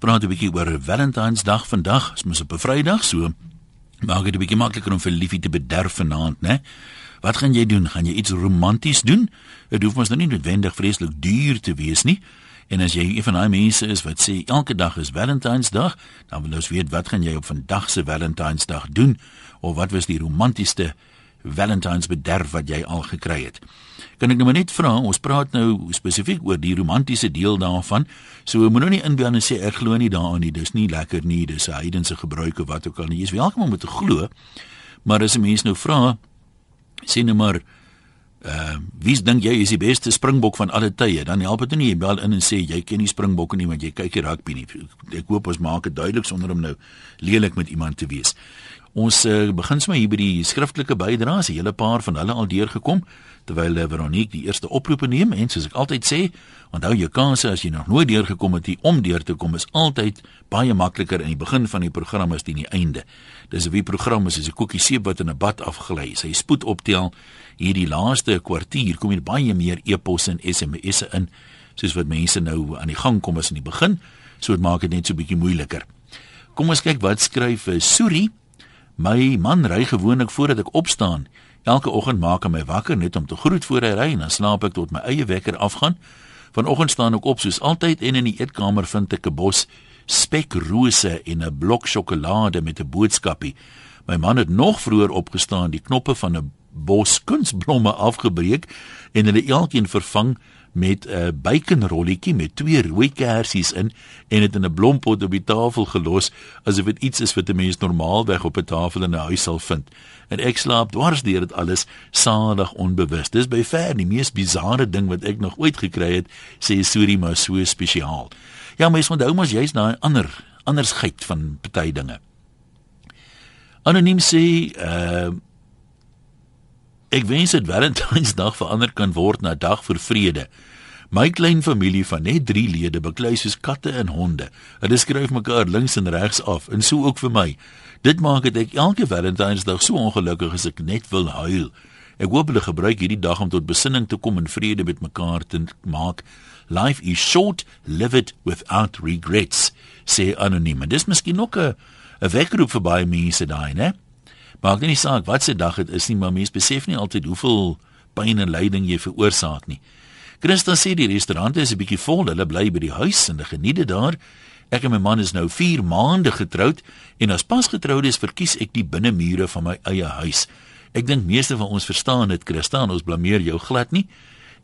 praat 'n bietjie oor Valentynsdag vandag. Dit is op 'n Vrydag, so maak dit 'n bietjie makliker om vir liefie te bederf vanaand, né? Wat gaan jy doen? Gaan jy iets romanties doen? Dit hoef mos nou nie noodwendig vreeslik duur te wees nie. En as jy een van daai mense is wat sê elke dag is Valentynsdag, dan wil ons weet wat gaan jy op vandag se Valentynsdag doen of wat was die romantiesste Valentyns bederf wat jy al gekry het? Kan ek nou net vra, ons praat nou spesifiek oor die romantiese deel daarvan. So moet nou nie inbel en sê ek glo nie daaraan nie. Dis nie lekker nie. Dis 'n heidense gebruik of wat ook al nie. Jy is welkom om te glo. Maar as 'n mens nou vra, sê nou maar uh wie dink jy is die beste springbok van alle tye? Dan help dit nie jy bel in en sê jy ken nie springbokke nie want jy kyk die rugby nie. Ek hoop ons maak dit duidelik sonder om nou lelik met iemand te wees. Ons uh, begin sommer hier by die skriftelike bydraes, 'n hele paar van hulle al deurgekom terwyl uh, Veronique die eerste oproepe neem en soos ek altyd sê, onthou jou kanse as jy nog nooit deurgekom het om deur te kom is altyd baie makliker in die begin van die program as in die einde. Dis 'n wie program is 'n koekie seep wat in 'n bad afgelei. Sy spoed optel hierdie laaste kwartier kom hier baie meer e-posse en SMS'e in soos wat mense nou aan die gang kom as in die begin, so dit maak dit net so bietjie moeiliker. Kom ons kyk wat skryf uh, Suri My man ry gewoonlik voordat ek opstaan. Elke oggend maak hy my wakker net om te groet voor hy ry en dan slaap ek tot my eie wekker afgaan. Vanoggend staan ek op soos altyd en in die eetkamer vind ek 'n bos spekrose en 'n blok sjokolade met 'n boodskapie. My man het nog vroeër opgestaan, die knoppe van 'n bos kunsblomme afgebreek en hulle elkeen vervang met 'n bykenrolletjie met twee rooi kersies in en dit in 'n blompot op die tafel gelos asof dit iets is wat 'n mens normaalweg op 'n tafel in 'n huis sal vind. En ek slaap dwars deur dit alles sadig onbewus. Dis by ver die mees bizarre ding wat ek nog ooit gekry het, sê Suri maar so spesiaal. Ja, mens onthou mos jy's daai ander andersheid van party dinge. Anoniem sê uh Ek wens dit Valentynsdag verander kan word na dag vir vrede. My klein familie van net 3 lede beklei soos katte en honde. Hulle skryf mekaar links en regs af en so ook vir my. Dit maak dit ek elke Valentynsdag so ongelukkig as ek net wil huil. Ek hoop hulle gebruik hierdie dag om tot besinning te kom en vrede met mekaar te maak. Life is short, live it without regrets. Sê anoniem. Dis miskien ook 'n 'n wekroep vir baie mense daai, né? Maak nie saak wat se dag dit is nie, maar mense besef nie altyd hoeveel pyn en lyding jy veroorsaak nie. Christa sê die restaurant is 'n bietjie vol, hulle bly by die huis en hulle geniet dit daar. Ek en my man is nou 4 maande getroud en as pasgetroudes verkies ek die binnemure van my eie huis. Ek dink meeste van ons verstaan dit, Christa, ons blameer jou glad nie.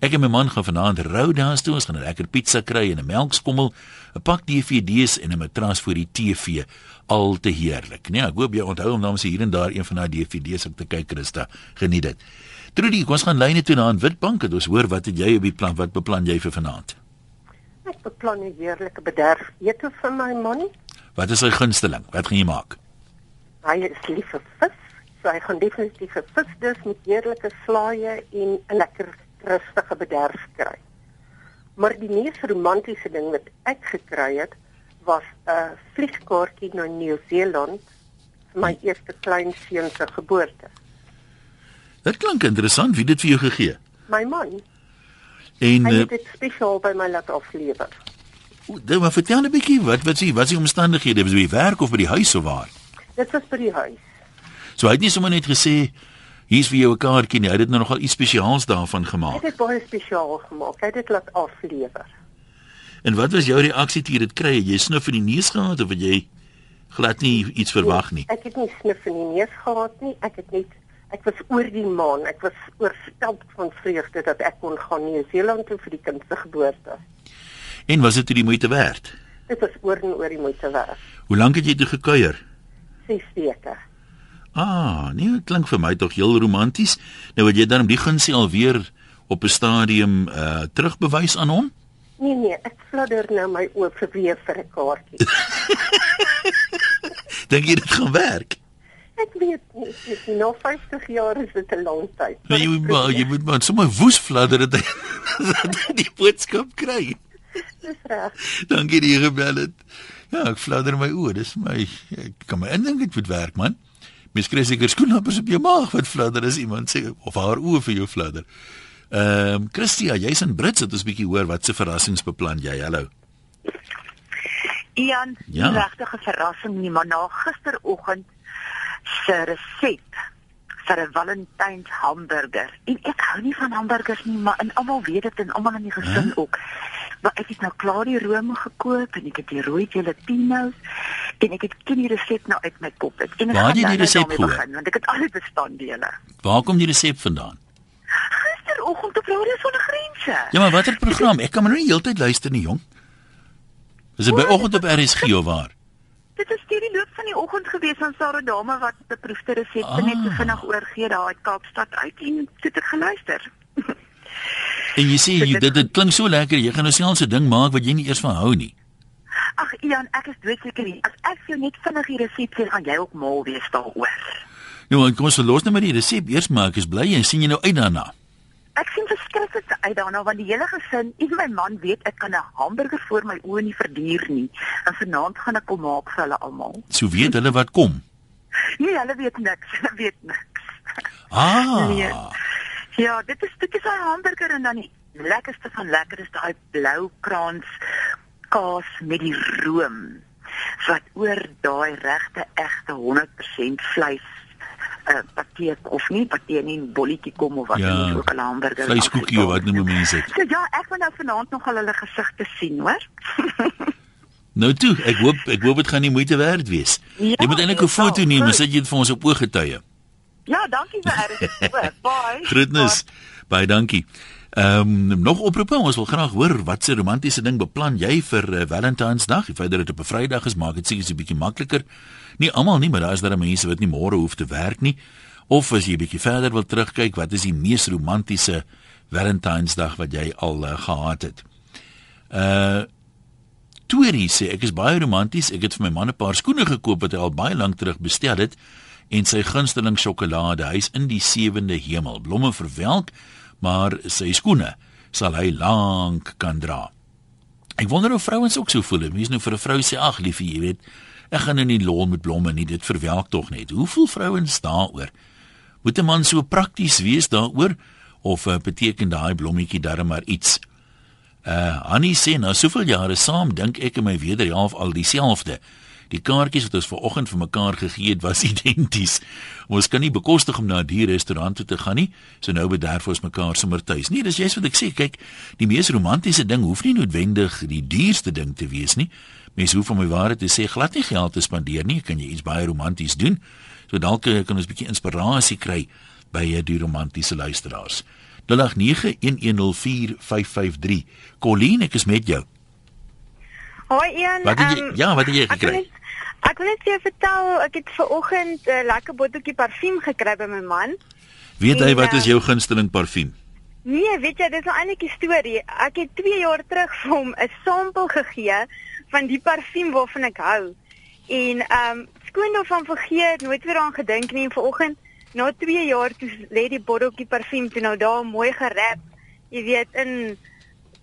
Ek en my man gaan vanaand Roadhouse toe, ons gaan 'n lekker pizza kry en 'n melkskommel, 'n pak DVD's en 'n matras vir die TV. Al te heerlik. Nee, ek hoop jy onthou om se hier en daar een van daai DVD's op te kyk, Christa. Geniet dit. Trudy, kom ons gaan lyne toe na 'n Witbank en ons hoor wat het jy op die plan? Wat beplan jy vir vanaand? Ek beplan 'n heerlike bederf ete vir my man. Wat is sy gunsteling? Wat gaan jy maak? Hy is lief vir vis. So hy gaan definitief vir vis dis met heerlike slaaie en 'n lekker rustige bederf kry. Maar die mees romantiese ding wat ek gekry het, was 'n vliegkaartjie na Nieu-Seeland vir my eerste kleinseun se geboorte. Dit klink interessant, wie dit vir jou gegee? My man. En hy uh, het dit spesiaal by my laat aflewer. Dit maar vertel 'n bietjie wat wat sê, wat is die omstandighede? Was by werk of by die huis of waar? Dit was by die huis. So hy het nie sommer net gesê hier's vir jou 'n kaartjie nie. Hy het dit nou nogal iets spesiaals daarvan Hy gemaak. het dit baie spesiaal gemaak. Hy het dit laat aflewer. En wat was jou reaksie toe jy dit kry? Jy snuf in die neus gehad of het jy glad nie iets verwag nie? Ek het nie snif in die neus gehad nie. Ek het net ek was oor die maan. Ek was oorstelp van vreugde dat ek kon gaan Nieu-Seeland toe vir die kind se geboorte. En was dit die moeite werd? Dit was oor en oor die moeite werd. Hoe lank het jy toe gekuier? 6 weke. Ah, nee, dit klink vir my tog heel romanties. Nou het jy dan die gunsie alweer op 'n stadium uh terugbewys aan hom? Nee nee, ek fladder nou my oë vir weer vir 'n kaartjie. Dink jy dit gaan werk? ek weet nie, sien nou 50 jaar is dit 'n lang tyd. Nee, jy moet maar jy moet maar sommer woes fladder dat hy die boodskap kry. Dis reg. Dankie dat jy gebel het. Ja, ek fladder my oë. Dis my ek kan my indink dit moet werk, man. Mens kry seker skoenlappers op jou maag wat fladder as iemand sê of haar oë vir jou fladder. Ehm um, Christia, jy's in Brits, het ons bietjie hoor wat se verrassingsbeplan jy. Hallo. Ian, Ja. regtig 'n verrassing nie, maar na gisteroggend se resep vir 'n Valentyns hamburger. En ek hou nie van hamburgers nie, maar en almal weet dit en almal in die gesin Hæ? ook. Maar ek het nou klaar die rome gekoop en ek het die rooi jalapenos en ek het ken die resep nou uit my kop uit. En Waar het jy nou die nou resep gehoor? begin, Want ek het al die bestanddele. Waar kom die resep vandaan? Gisteroggend op Radio Sonder Grense. Ja, maar watter program? Ek kan maar nou nie heeltyd luister nie, jong. Is dit by oggend op RSG of waar? Dit is deur die loop van die oggend gewees van Sarah Dame wat beproefde resepte Ah. net so vinnig oorgee daar uit Kaapstad uit en toe het ek geluister. En jy sê jy, dit dit klink so lekker, jy gaan nou selfs 'n ding maak wat jy nie eers van hou nie. Ag Ian, ek is doodseker nie. As ek jou net vinnig die resep sê, gaan jy ook mal wees daaroor. Nou, kom ons verlos nou maar die resep eers maar ek is bly en sien jy nou uit daarna. Ek sien verskriklik uit daarna want die hele gesin, ewen my man weet ek kan 'n hamburger voor my oë nie verduur nie. En vanaand gaan ek kom maak vir hulle almal. So weet hulle wat kom. Nee, hulle weet niks. Hulle weet niks. Ah. Nee. Ja, dit is dit is 'n hamburger en dan die lekkerste van lekker is daai blou kraans kaas met die room wat oor daai regte egte 100% vleis uh pateek of nie pateek nie bolletjie kom of wat Ja, dan ook 'n hamburger. Vleiskoekie of wat noem mense dit? So ja, ek wil nou vanaand nog al hulle gesigte sien, hoor. Nou toe, ek hoop ek hoop dit gaan nie moeite werd wees. Ja, jy moet eintlik 'n foto neem en goed. sit jy dit vir ons op ooggetuie. Ja, dankie vir RSG. Bye. Groetnis. Baie dankie. Ehm um, nog oproepe, ons wil graag hoor wat se romantiese ding beplan jy vir uh, Valentynsdag? Die feit dat dit op 'n Vrydag is, maak dit seker 'n bietjie makliker. Nie almal nie, maar daar is daar mense wat nie môre hoef te werk nie. Of as jy 'n bietjie verder wil terugkyk, wat is die mees romantiese Valentynsdag wat jy al uh, gehad het? Uh Toorie sê ek is baie romanties. Ek het vir my man 'n paar skoene gekoop wat hy al baie lank terug bestel het en sy gunsteling sjokolade. Hy's in die sewende hemel. Blomme verwelk, maar sy skoene sal hy lank kan dra. Ek wonder of vrouens ook so voel. Mense nou vir 'n vrou sê ag liefie, jy weet, ek gaan nou nie lol met blomme nie. Dit verwelk tog net. Hoe voel vrouens daaroor? Moet 'n man so prakties wees daaroor of uh, beteken daai blommetjie darm maar iets? Uh Annie sê nou soveel jare saam dink ek en my wederhelf al dieselfde. Die kaartjies wat ons vanoggend vir mekaar gegee het was identies. Ons kan nie bekostig om na die restaurant toe te gaan nie, so nou bederf ons mekaar sommer tuis. Nee, dis juist wat ek sê. Kyk, die mees romantiese ding hoef nie noodwendig die duurste ding te wees nie. Mens hoef om my waarheid te sê glad nie geld te spandeer nie. Kan jy iets baie romanties doen? So dalk eh, kan ons 'n bietjie inspirasie kry by eh, die romantiese luisteraars. 0891104553. Colleen, ek is met jou. Hoi Ian. Wat het jy ehm, ja, wat het jy gekry? Ek wil net vir jou vertel, ek het ver oggend 'n uh, lekker botteltjie parfuum gekry by my man. Weet hy en, wat is eh, jou gunsteling parfuum? Nee, weet jy, dis nou eintlik 'n storie. Ek het 2 jaar terug vir hom 'n sampel gegee van die parfuum waarvan ek hou. En ehm um, skoon daarvan vergeet, nooit weer aan gedink nie en vanoggend na 2 jaar toe lê die botteltjie parfuum toe nou daar mooi gerap. Jy weet in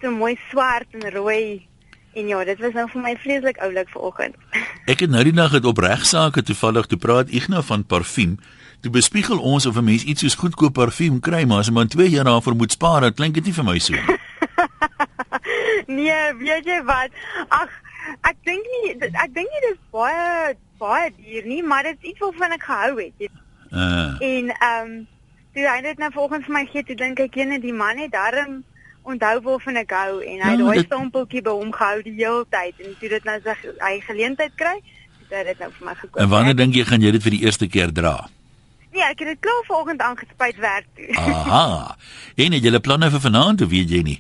so mooi swart en rooi. En ja, dit was nou vir my vreeslik oulik vanoggend. Ek het nou die dag het op regsaake toevallig toe praat Ignas van parfuum. Toe bespiegel ons of 'n mens iets soos goedkoop parfuum kry, maar as 'n man 2 jaar daarvoor moet spaar, dan klink dit nie vir my so nie. Nee, weet jy wat? Ag, ek dink nie ek dink nie dis baie baie duur nie, maar dit is iets waarvan ek gehou het. Jy- Uh, En ehm um, toe hy dit nou volgens my gee, toe dink ek ene die man het darm onthou waarvan ek hou en hy het Ja, daai dit- stampeltjie by hom gehou die hele tyd en toe dit nou sy hy geleentheid kry, het hy dit nou vir my gekoop. en wanneer dink jy gaan jy dit vir die eerste keer dra? Nee, ek het dit klaar vanoggend aangespuit werk toe. Aha. En het jy planne vir vanaand of weet jy nie?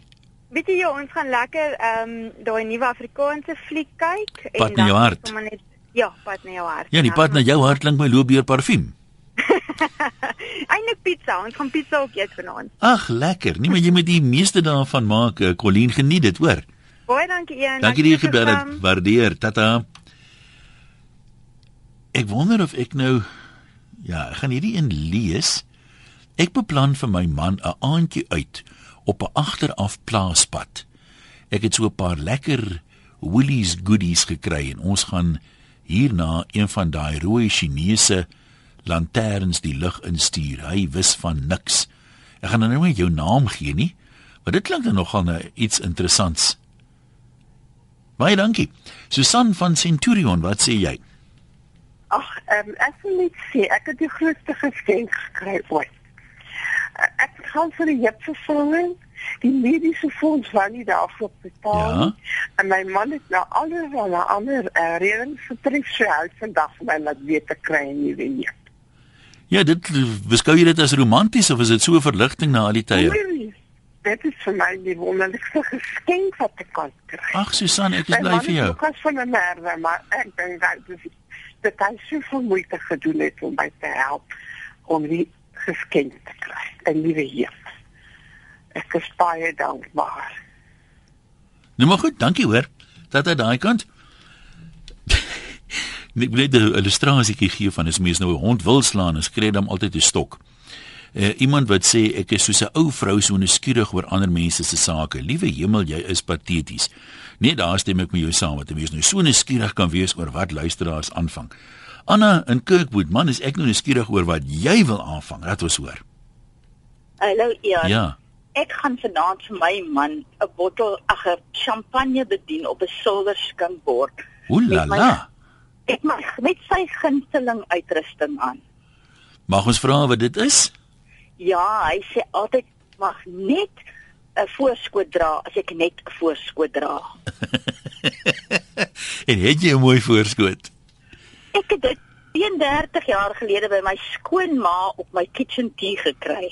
Weet jy, ons gaan lekker ehm um, daai nuwe Afrikaanse fliek kyk Pad na jou hart. net ja, pad na jou hart. Ja, die pad na jou hart klink my loop deur parfuum. Eintlik pizza, ons gaan pizza ook eet vanaand. Ag, lekker. Nee, maar jy moet die meeste daarvan maak. eh, Colleen geniet dit, hoor. Baie dankie Ian. Dankie dat jy vir die gebel het. Waardeer. Tata. Ek wonder of ek nou ja, ek gaan hierdie een lees. Ek beplan vir my man 'n aandjie uit op 'n agteraf plaaspad. Ek het so 'n paar lekker Woolies goodies gekry en ons gaan hierna een van daai rooi Chinese lanterns die lug instuur. Hy wis van niks. Ek gaan nou nie jou naam gee nie, maar dit klink dan nogal na iets interessants. Baie dankie. Susan van Centurion, wat sê jy? Ag, ehm um, ek wil net sê ek het die grootste geskenk gekry ooit. Uh, ek gaan vir die hepvervanging. Die mediese fonds wou nie daarvoor betaal Ja. nie. En my man het nou allerlei ander uh, redelings getref sy uit vandag vir my laat weet te kry en nie weet. Ja, dit beskou jy dit as romanties of is dit so 'n verligting na al die tye? Really? Dit is vir my die wonderlikste geskenk wat ek kan kry. Ag Susan, ek is bly vir jou. is ook as van 'n merwe, maar ek dink dat dit dat hy soveel moeite gedoen het om my te help om die geskenk te kry. 'n Nuwe heer. Ek is baie dankbaar. Nou maar goed, dankie hoor. Dat uit daai kant. Ek wil net 'n illustrasietjie gee van as mens nou 'n hond wil slaan, dan skree hom altyd 'n stok. Uh, iemand wat sê ek is soos 'n ou vrou so nuuskierig oor ander mense se sake. Liewe hemel, jy is pateties. Nee, daar stem ek met jou saam dat 'n mens nou so nuuskierig kan wees oor wat luisteraars aanvang. Anna in Kirkwood, man, is ek nou nuuskierig oor wat jy wil aanvang. Laat ons hoor. Hallo Ian. Ja. Ek gaan vanaand vir my man 'n bottel ag 'n champagne bedien op 'n silwer skinkbord. Ooh Met my- met sy gunsteling uitrusting aan. Mag ons vra wat dit is? Ja, hy sê altyd mag net 'n voorskoot dra as ek net 'n voorskoot dra. En het jy 'n mooi voorskoot? Ek het dit 31 jaar gelede by my skoonma op my kitchen tea gekry.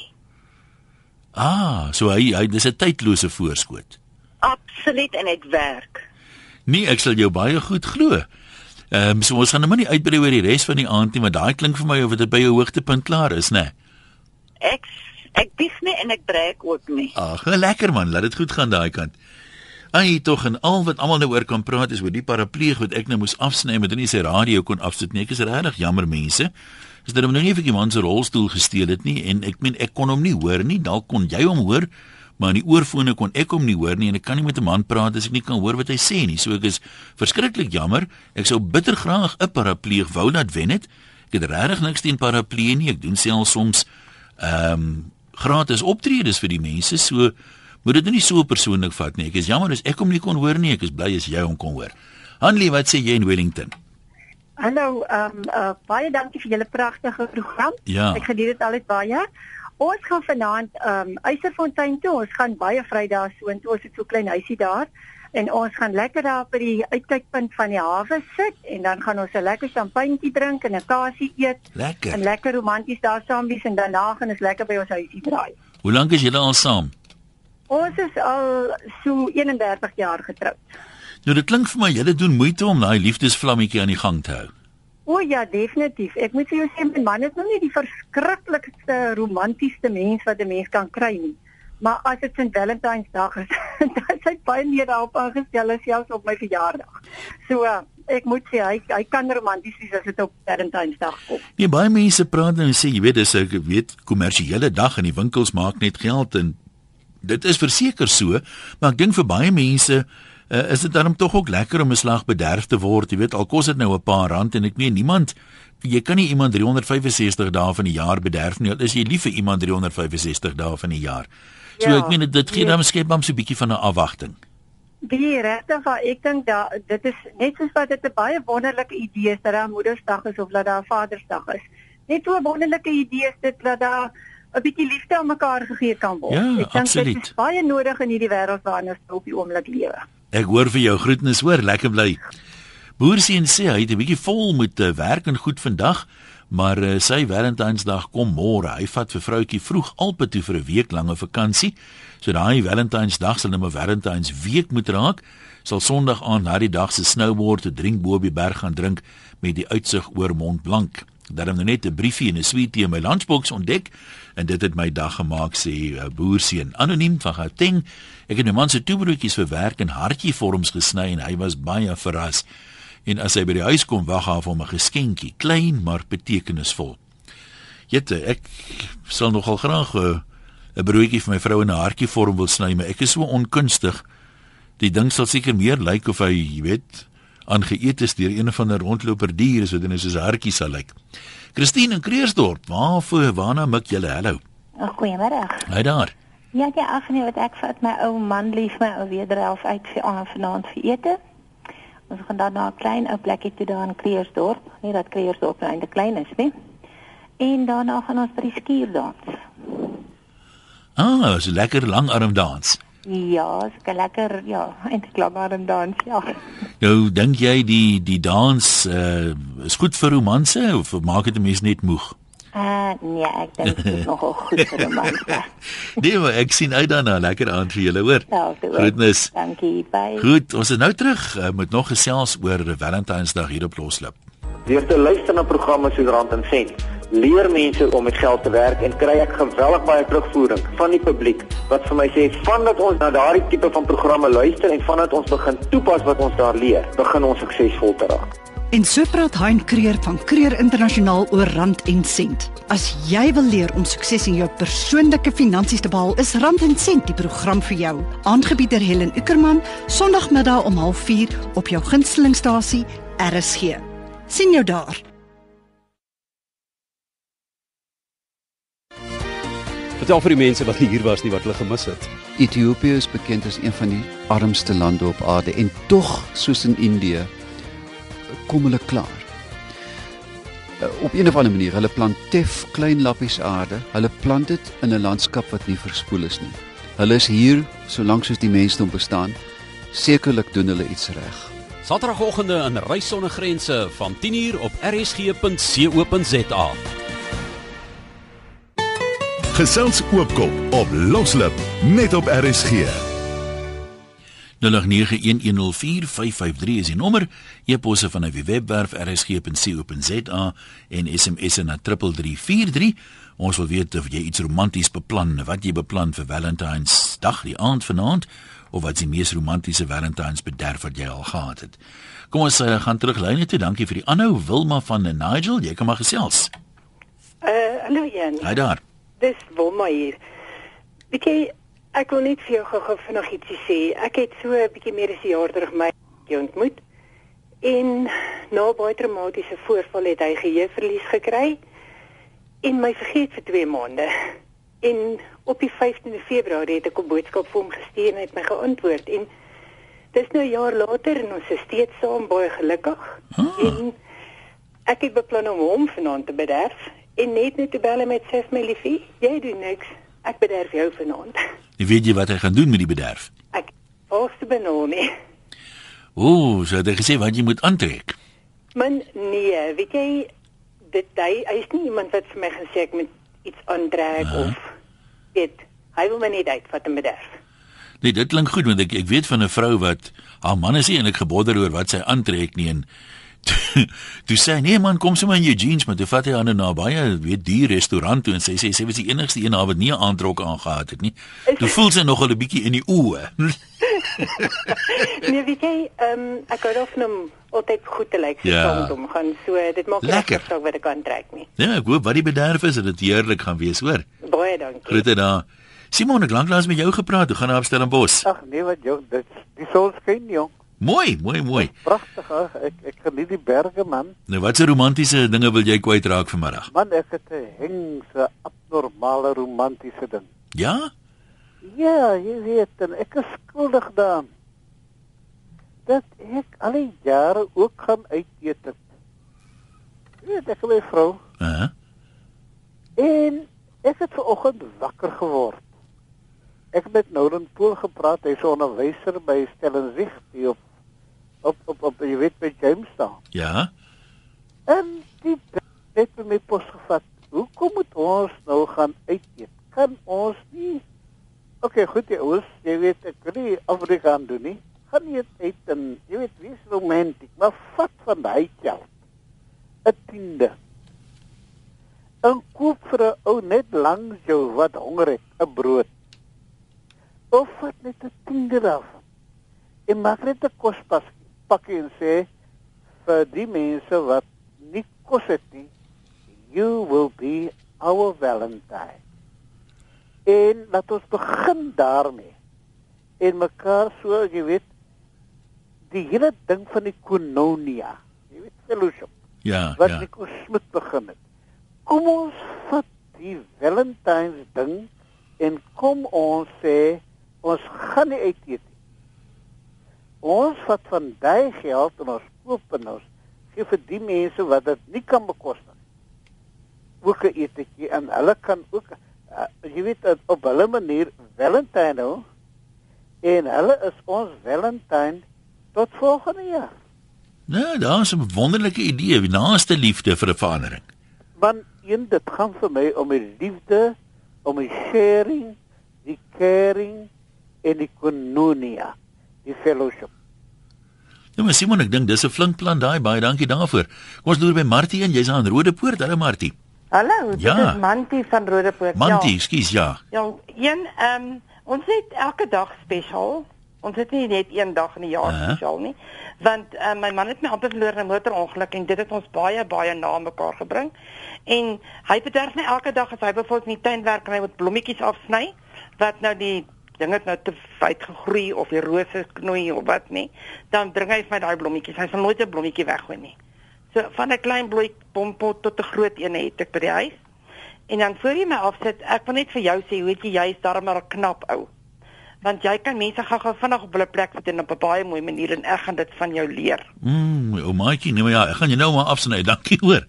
Ah, so hy hy dis 'n tydlose voorskoot. Absoluut en dit werk. Nee, ek sal jou baie goed glo. Ehm um, so ons gaan nou maar nie uitbrei oor die res van die aand nie, maar daai klink vir my of dit by jou hoogtepunt klaar is, né? Ek ek bieg nie en ek breek ook nie. Ag, lekker man, laat dit goed gaan daai kant. Ai tog en al wat almal nou oor kan praat is oor die parapleeg wat ek nou moes afsny met nie sy radio kon afsit nie. Ek is regtig jammer mense. Is dit hom nou nie vir die man se rolstoel gesteel het nie en ek meen ek kon hom nie hoor nie. Dalk kon jy hom hoor, maar in die oorfone kon ek hom nie hoor nie en ek kan nie met 'n man praat as ek nie kan hoor wat hy sê nie. So ek is verskriklik jammer. Ek sou bitter graag 'n parapleeg wou laat wen het. Ek het regtig niks teen paraplee nie. Ek doen self soms ehm um, gratis optredes vir die mense. So moet dit nou nie so persoonlik vat nie. Ek is jammer as ek hom nie kon hoor nie. Ek is bly as jy hom kon hoor. Hanlie, wat sê jy in Wellington? Hallo, ehm um, uh, baie dankie vir julle pragtige program. Ja. Ek geniet dit altyd baie. Ons gaan vanaand ehm um, Eysterfontein toe. Ons gaan baie Vrydag so en toe ons het so klein huisie daar en ons gaan lekker daar by die uitkykpunt van die hawe sit en dan gaan ons 'n lekker champagnetjie drink en 'n kasie eet Lekker. en lekker romanties daar saam wees en daarna gaan ons lekker by ons huisie draai. Hoe lank is julle al saam? Ons is al so 31 jaar getroud. Nou dit klink vir my julle doen moeite om daai liefdesvlammetjie aan die gang te hou. O ja, definitief. Ek moet vir jou sê my man is nou nie die verskriklikste romantiese mens wat 'n mens kan kry nie. Maar as dit St. Valentine'sdag is, dan is hy baie meer daarop aangestel as selfs op my verjaardag. So uh, ek moet sê hy hy kan romanties wees as dit op Valentine'sdag kom. Nee, baie mense praat en sê jy weet dis 'n weet kommersiële dag en die winkels maak net geld en dit is verseker so, maar ek dink vir baie mense uh, is dit dan tog ook lekker om 'n slag bederf te word. Jy weet al kos dit nou 'n paar rand en ek meen niemand jy kan nie iemand 365 dae van die jaar bederf nie. Al is jy lief vir iemand 365 dae van die jaar. So Ja, ek meen dit, dit gee nee. dan skep hom so 'n bietjie van 'n afwagting. Die regtig waar ek dink dat dit is net soos wat dit 'n baie wonderlike idee is dat daar Moedersdag is of dat daar Vadersdag is. Net so 'n wonderlike idee is dit dat daar 'n bietjie liefde aan mekaar gegee kan word. Ja, ek dink dit is baie nodig in hierdie wêreld waarin ons op die oomblik lewe. Ek hoor vir jou groetnis hoor, lekker bly. Boersien sê hy het 'n bietjie vol met uh, werk en goed vandag, maar uh, sy Valentynsdag kom môre. Hy vat vir vroutjie vroeg Alpe toe vir 'n week lange vakansie. So daai Valentynsdag sal nou 'n Valentyns week moet raak. Sal Sondag aan na die dag se snowboard te drink bo op die berg gaan drink met die uitsig oor Mont Blanc. Daarom nou net 'n briefie en 'n sweetie in my lunchbox ontdek en dit het my dag gemaak sê uh, boerseun anoniem van Gauteng. Ek het my man se toebroodjies verwerk in hartjievorms gesny en hy was baie verras. En as hy by die huis kom, wag haar vir 'n geskenkie, klein maar betekenisvol. Jette, ek sal nogal graag uh, 'n broodjie vir my vrou in 'n hartjievorm wil sny, maar ek is so onkunstig. Die ding sal seker meer lyk of hy, jy weet, aangeëet is deur een van 'n rondloper dier, so dit is soos 'n hartjie sal lyk. Christine in Kreersdorp, waarvoor waarna mik julle? Hallo. Goeiemôre. Hy daar. Ja, ja, afneem wat ek vat my ou man lief my ou wederhelf uit vir aan vanaand vir ete. Ons gaan dan na 'n klein ou plekkie toe daar in Kreersdorp. Nie dat Kreersdorp nou eintlik klein is nie. En daarna gaan ons by die skuurdans. Ah, so lekker langarm dans. Ja, is 'n lekker ja, eintlik langarm dans, ja. Nou dink jy die die dans uh, is goed vir romanse of maak dit 'n mens net moeg? Uh nee, ek dink dit is nogal goed vir romanse. nee, maar ek sien uit daarna lekker aand vir julle, hoor. Groetnis. Dankie, bye. Goed, ons is nou terug uh, met nog gesels oor Valentynsdag hier op Loslip. Deur te luister na programme soos Rand en Sent, leer mense om met geld te werk en kry ek geweldig baie terugvoering van die publiek wat vir my sê vandat ons na daardie tipe van programme luister en vandat ons begin toepas wat ons daar leer, begin ons suksesvol te raak. En so praat Hein Kreer van Kreer Internasionaal oor rand en sent. As jy wil leer om sukses in jou persoonlike finansies te behaal, is Rand en Sent die program vir jou. Aangebied deur Helen Ukerman, Sondagmiddag om 04:30 op jou gunstelingstasie RSG. sien jou daar. Vertel vir die mense wat nie hier was nie wat hulle gemis het. Ethiopië is bekend as een van die armste lande op aarde en tog soos in Indië kom hulle klaar. Uh, Op 'n of ander manier, hulle plant tef klein lappies aarde. Hulle plant dit in 'n landskap wat nie verspoel is nie. Hulle is hier solank soos die mensdom bestaan. Sekerlik doen hulle iets reg. Saterdagoggende in Reis sonder grense van 10uur op rsg.co.za. Gesels oopkop op Loslip net op RSG. 0891104553 is die nommer. E-posse van die webwerf rsg.co.za en SMS'e na 3343. Ons wil weet of jy iets romanties beplan, wat jy beplan vir Valentynsdag, die aand vanaand, of wat is die mees romantiese Valentynsbederf wat jy al gehad het. Kom ons uh, gaan terug lyne toe. Dankie vir die aanhou Wilma van Nigel. Jy kan maar gesels. Uh, hallo Jan. Hy daar. Dis Wilma hier. Weet jy, ek wil net vir jou gou-gou vinnig ietsie sê. Ek het so 'n bietjie meer as 'n jaar terug my ontmoet. En na baie traumatiese voorval het hy geheueverlies gekry en my vergeet vir 2 maande. En op die 15de Februarie het ek 'n boodskap vir hom gestuur en hy het my geantwoord en dis nou 'n jaar later en ons is steeds saam baie gelukkig. Ah. En ek het beplan om hom vanaand te bederf en net net te bel met sê my liefie, jy doen niks. Ek bederf jou vanaand. Jy weet jy wat hy gaan doen met die bederf? Ek te benul nie. Ooh, so het hy gesê wat jy moet aantrek. Man nee, weet jy dit hy, hy is nie iemand wat vir my gesê ek moet iets aantrek Ah. of weet hy wil my net uitvat en bederf. Nee, dit klink goed want ek ek weet van 'n vrou wat haar man is nie eintlik gebodder oor wat sy aantrek nie en toe, sê hy, nee man kom sommer in jou jeans maar toe vat hy nou na 'n baie weet duur restaurant toe en sê sy sy was die enigste een daar wat nie 'n aantrek aangehad het nie. Toe voel sy nogal 'n bietjie in die oë. nee, weet jy, ehm um, ek hou daarvan om altyd goed te lyk vir Ja. om gaan so dit maak nie Lekker. saak wat ek aantrek nie. ja, ek hoop wat die bederf is dat dit heerlik gaan wees, hoor. Baie dankie. Groete daar. Simon, ek lanklaas met jou gepraat. Hoe gaan dit op Stellenbosch? Ag nee wat jong, dit die son skyn jong. Mooi, mooi, mooi. Pragtig. Ag, ek ek geniet die berge man. Nou watse romantiese dinge wil jy kwytraak vanmiddag? Man, ek het 'n hengse abnormale romantiese ding. Ja? Ja, jy weet, en ek is skuldig daaraan. Dat ek al die jare ook gaan uit eet. Jy weet, ek en my vrou Uh -huh. en ek het vanoggend wakker geword. Ek het met Nouren Pool gepraat, hy's 'n onderwyser by Stellenweg hier op op op, op jy weet by Jamestown. Ja. En die het vir my pos gevat. Hoekom moet ons nou gaan uit eet? Kan ons nie OK, goed jy ouers, jy weet ek wil nie Afrikaan doen nie. Gaan nie uit en jy weet wees romantiek, maar vat van daai geld 'n tiende. En koop vir 'n ou net langs jou wat honger het, 'n brood. Of vat net 'n tiende daarvan. En maak net 'n kospas pakkie en sê vir die mense wat nie kos het nie, you will be our valentine. En laat ons begin daarmee. En mekaar so, jy weet, die hele ding van die kononia, jy weet fellowship Ja, wat ja. Nico Smit begin het. Kom ons vat die Valentine's ding en kom ons sê ons gaan nie uit eet. Ons vat van daai geld en ons koop en ons gee vir die mense wat dit nie kan bekostig. Ook 'n etjie en hulle kan ook uh, jy weet op hulle manier Valentine hou en hulle is ons Valentine tot volgende jaar. Nou, daar's 'n wonderlike idee, die naaste liefde vir 'n verandering. Want een dit gaan vir my om die liefde, om die sharing, die caring en die koinonia, die fellowship. Nou maar Simon, ek dink dis 'n flink plan daai. Baie dankie daarvoor. Kom ons loer by Martie en jy's aan Rodepoort. Hallo Martie. Hallo, dit Ja. is Mantie van Rodepoort. Mantie, skus ja. Ja, ja een ehm um, ons het elke dag spesiaal. Ons het nie net een dag in die jaar Aha. spesiaal nie. Want uh, my man het my amper verloor in 'n motorongeluk en dit het ons baie baie na mekaar gebring. En hy bederf my elke dag as hy byvoorbeeld in die tuin werk en hy moet blommetjies afsny wat nou die ding het nou te wyd gegroei of die rose knoei of wat nie, dan bring hy vir my daai blommetjies. Hy sal nooit 'n blommetjie weggooi nie. So van 'n klein bloei pompot tot 'n groot een het ek by die huis. En dan voor jy my afsit, ek wil net vir jou sê, weet jy, jy's darm maar 'n knap ou. Want jy kan mense gou-gou vinnig op hulle plek sit en op 'n baie mooi manier en ek gaan dit van jou leer. Mm, o maatjie, nee maar ja, ek gaan jou nou maar afsny. Dankie hoor.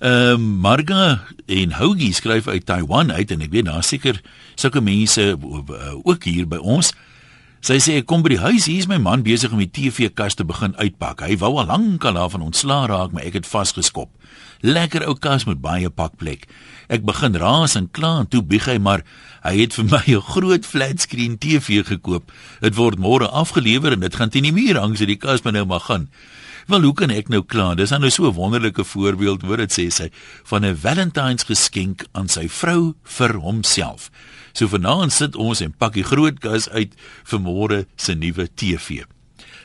Uh, Marga en Hogie skryf uit Taiwan uit en ek weet daar seker sulke mense uh, ook hier by ons. Sy sê ek kom by die huis, hier is my man besig om die TV-kas te begin uitpak. Hy wou al lank al daarvan ontslaa raak, maar ek het vasgeskop. Lekker ou kas met baie pakplek. Ek begin raas en kla en toe bieg hy maar hy het vir my 'n groot flatscreen TV gekoop. Dit word môre afgelewer en dit gaan teen die muur hang so die kas moet nou maar gaan. Wel, hoe kan ek nou kla? Dis dan nou so 'n wonderlike voorbeeld, hoor dit sê sy, van 'n Valentine's geskenk aan sy vrou vir homself. So vanaand sit ons en pak die groot kas uit vir môre se nuwe TV.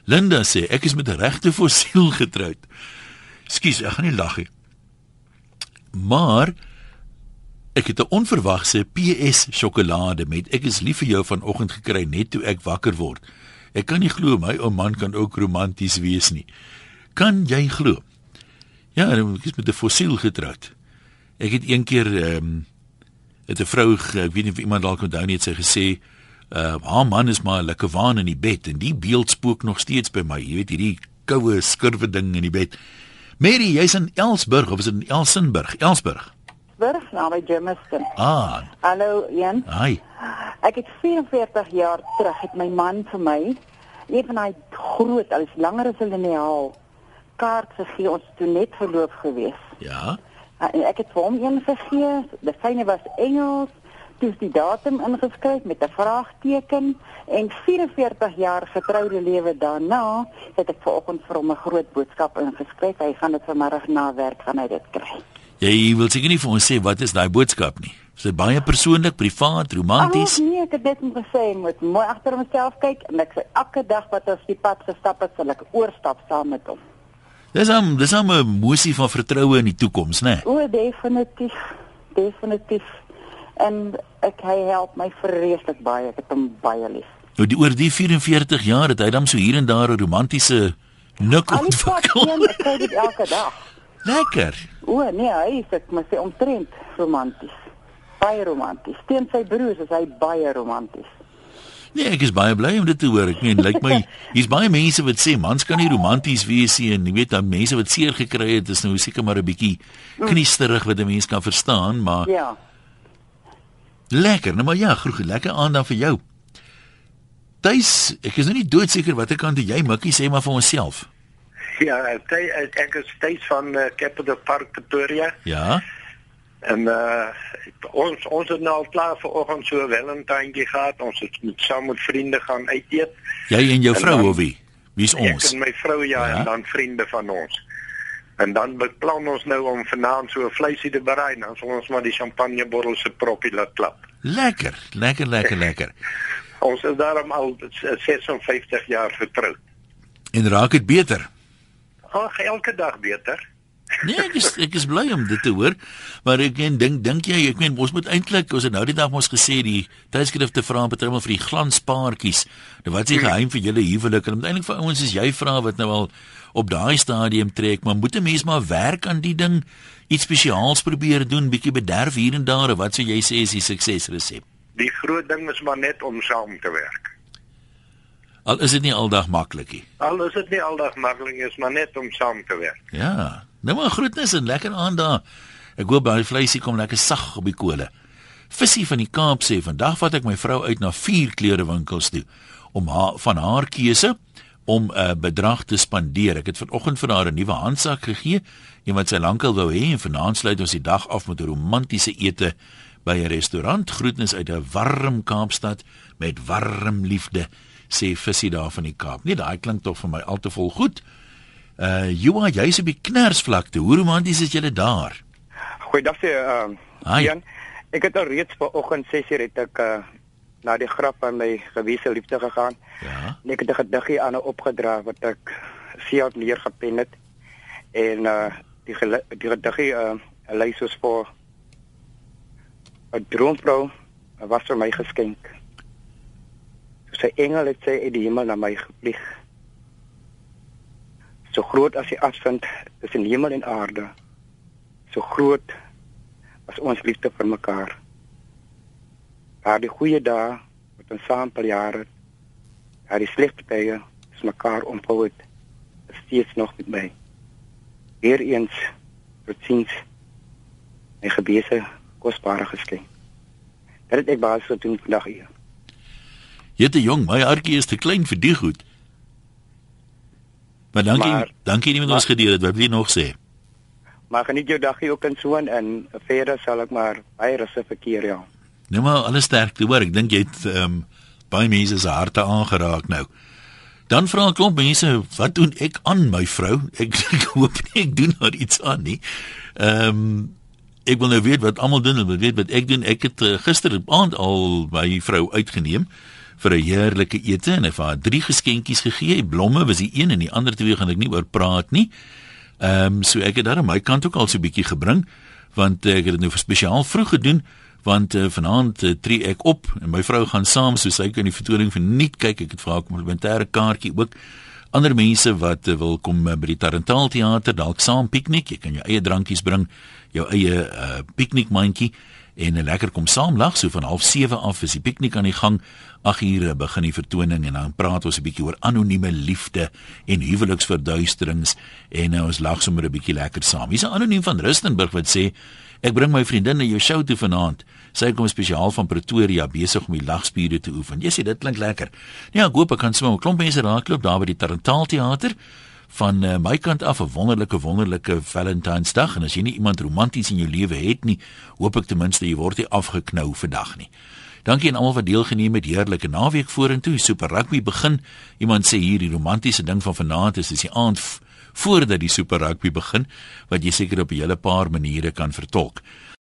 Linda sê ek is met 'n regte fossiel getroud. Skus, ek gaan nie lag nie. Maar ek het 'n onverwagse PS sjokolade met ek is lief vir jou vanoggend gekry net toe ek wakker word. Ek kan nie glo my ou man kan ook romanties wees nie. Kan jy glo? Ja, ek is met 'n fossiel getroud. Ek het een keer ehm um, het 'n vrou, ek weet nie of iemand dalk onthou nie, het sy gesê, uh haar man is maar 'n lekker waan in die bed en die beeld spook nog steeds by my. Jy weet hierdie koue skurwe ding in die bed. Mary, jy's in Elsburg of is dit in Elsenburg? Elsburg. Burg naby Germiston. Ah, Hallo Ian. hi. Ek het 44 jaar terug het my man vir my een van daai groot, al is langer as hulle nie haal, kaart gegee. Ons het toe net verloof gewees. Ja. En ek het vir hom een gegee. Die fyne was Engels. Toe is die datum ingeskryf met 'n vraagteken en 44 jaar getroude lewe daarna het ek vanoggend vir hom 'n groot boodskap ingeskryf. Hy gaan dit vanmiddag na werk gaan hy dit kry. Jy wil seker nie vir ons sê wat is daai boodskap nie. Is dit baie persoonlik, privaat, romanties? Oh, nee, ek het dit net gesê, moet mooi agter homself kyk en ek sê elke dag wat ons die pad gestap het, sal ek oorstap saam met hom. Dis 'n dis 'n emosie van vertroue in die toekoms, né? O, definitief. Definitief. En ek hy help my vreeslik baie. Ek het hom baie lief. Nou die oor die 44 jaar het hy dan so hier en daar 'n romantiese nik Al die pad ontwikkel. dit elke dag. Lekker. O, nee, hy is ek moet sê omtrent romanties. Baie romanties. Teen sy broers is hy baie romanties. Nee, ek is baie bly om dit te hoor. Ek meen, lyk my hier's baie mense wat sê mans kan nie romanties wees nie en jy weet dan mense wat seer gekry het, is nou seker maar 'n bietjie kniesterig wat 'n mens kan verstaan, maar Ja. lekker. Nou maar ja, groet, lekker aand dan vir jou. Tuis, ek is nou nie doodseker watter kant jy mikkie sê maar vir onsself. Ja, ek ek is steeds van uh, Capital Park Pretoria Ja. En uh ons ons het nou al klaar vanoggend so 'n Valentynetjie gehad. Ons het met saam met vriende gaan uit eet. Jy en jou En vrou dan- of wie? Wie's ons? Ek en my vrou ja, Ja. en dan vriende van ons. En dan beplan ons nou om vanaand so 'n vleisie te berei, dan sal ons maar die champagnebottel se proppie laat klap. Lekker, lekker, lekker, lekker. Ons is daarom al s- 56 jaar getroud. En raak dit beter? Ag, elke dag beter. Nee, ek is ek is bly om dit te hoor. Maar ek en dink dink jy ek meen ons moet eintlik ons het nou die dag mos gesê die tydskrifte vra betreffend vir die glanspaartjies. Nou wat is die geheim vir julle huwelik? En eintlik vir ouens is jy vra wat nou al op daai stadium trek, maar moet 'n mens maar werk aan die ding, iets spesiaals probeer doen, bietjie bederf hier en daar, of wat sou jy sê is die suksesresep? Die groot ding is maar net om saam te werk. Al is dit nie aldag maklik nie. Al is dit nie aldag maklik nie, is maar net om saam te werk. Ja, nou maar groetnis en lekker aand daar. Ek hoop baie vleisie kom lekker sag op die kole. Visie van die Kaap sê vandag vat ek my vrou uit na vier klerewinkels toe om haar van haar keuse om 'n uh, bedrag te spandeer. Ek het vanoggend vir haar 'n nuwe handsak gegee, een wat sy lankal wou hê en vanaand sluit ons die dag af met 'n romantiese ete by 'n restaurant. Groetnis uit 'n warm Kaapstad met warm liefde, sê Visie daar van die Kaap. Nee, daai klink tog vir my al te vol goed. Uh Joa, jy's op die knersvlakte. Hoe romanties is julle daar? Goeiedag sê ehm uh, Jan. Ek het al reeds vanoggend 6:00 het ek uh na die graf van my gewese liefde gegaan. Ja. En ek het 'n gediggie aan haar opgedra wat ek self neergepen het. En uh die die gediggie uh lei soos voor 'n droomvrou was vir my geskenk. Sy engel het sy uit die hemel na my gevlieg. So groot as die afstand tussen hemel en aarde. So groot as ons liefde vir mekaar. Daar die goeie dae wat ons saam per jare daar die slegte tye is mekaar omhou het steeds nog met my. Weer eens totiens my gebese kosbare geskenk. Dat het ek baas so doen vandag hier. Jette jong, my hartjie is te klein vir die goed. Maar dankie, maar, dankie nie met ons gedeel het. Wat wil jy nog sê? Maar geniet jou dagie ook in so en verder sal ek maar baie rustig verkeer ja. Nou maar alles sterkte hoor. Ek dink jy het ehm um, baie mense se harte aangeraak nou. Dan vra 'n klomp mense, wat doen ek aan my vrou? Ek, ek hoop nie ek doen haar iets aan nie. Ehm um, ek wil nou weet wat almal doen, wil weet wat ek doen. Ek het uh, gisteraand al by my vrou uitgeneem vir 'n heerlike ete en het haar drie geskenkies gegee. Blomme was die een en die ander twee gaan ek nie oor praat nie. Ehm um, so ek het daar aan my kant ook al so 'n bietjie gebring want ek het dit nou vir spesiaal vroeg gedoen want uh, vanaand uh, tree ek op en my vrou gaan saam so sy kan die vertoning verniet kyk ek het vir haar 'n komplementêre kaartjie ook ander mense wat uh, wil kom uh, by die Tarantaal teater dalk saam piknik jy kan jou eie drankies bring jou eie uh, piknikmandjie en lekker kom saam lag so van 07:30 af is die piknik aan die gang 8 ure begin die vertoning en dan praat ons 'n bietjie oor anonieme liefde en huweliksverduisterings en uh, ons lag sommer 'n bietjie lekker saam hier's 'n anoniem van Rustenburg wat sê Ek bring my vriendin na jou show toe vanaand. Sy kom spesiaal van Pretoria besig om die lagspiere te oefen. Jy sê dit klink lekker. Ja, ek hoop ek kan sommer 'n klomp mense raakloop daar by die Tarantaal teater van uh, my kant af 'n wonderlike wonderlike Valentynsdag en as jy nie iemand romanties in jou lewe het nie, hoop ek ten minste jy word nie afgeknou vandag nie. Dankie aan almal wat deelgeneem het. Heerlike naweek vorentoe. Super rugby begin. Iemand sê hier die romantiese ding van vanaand is dis die aand voordat die Super Rugby begin wat jy seker op 'n hele paar maniere kan vertolk.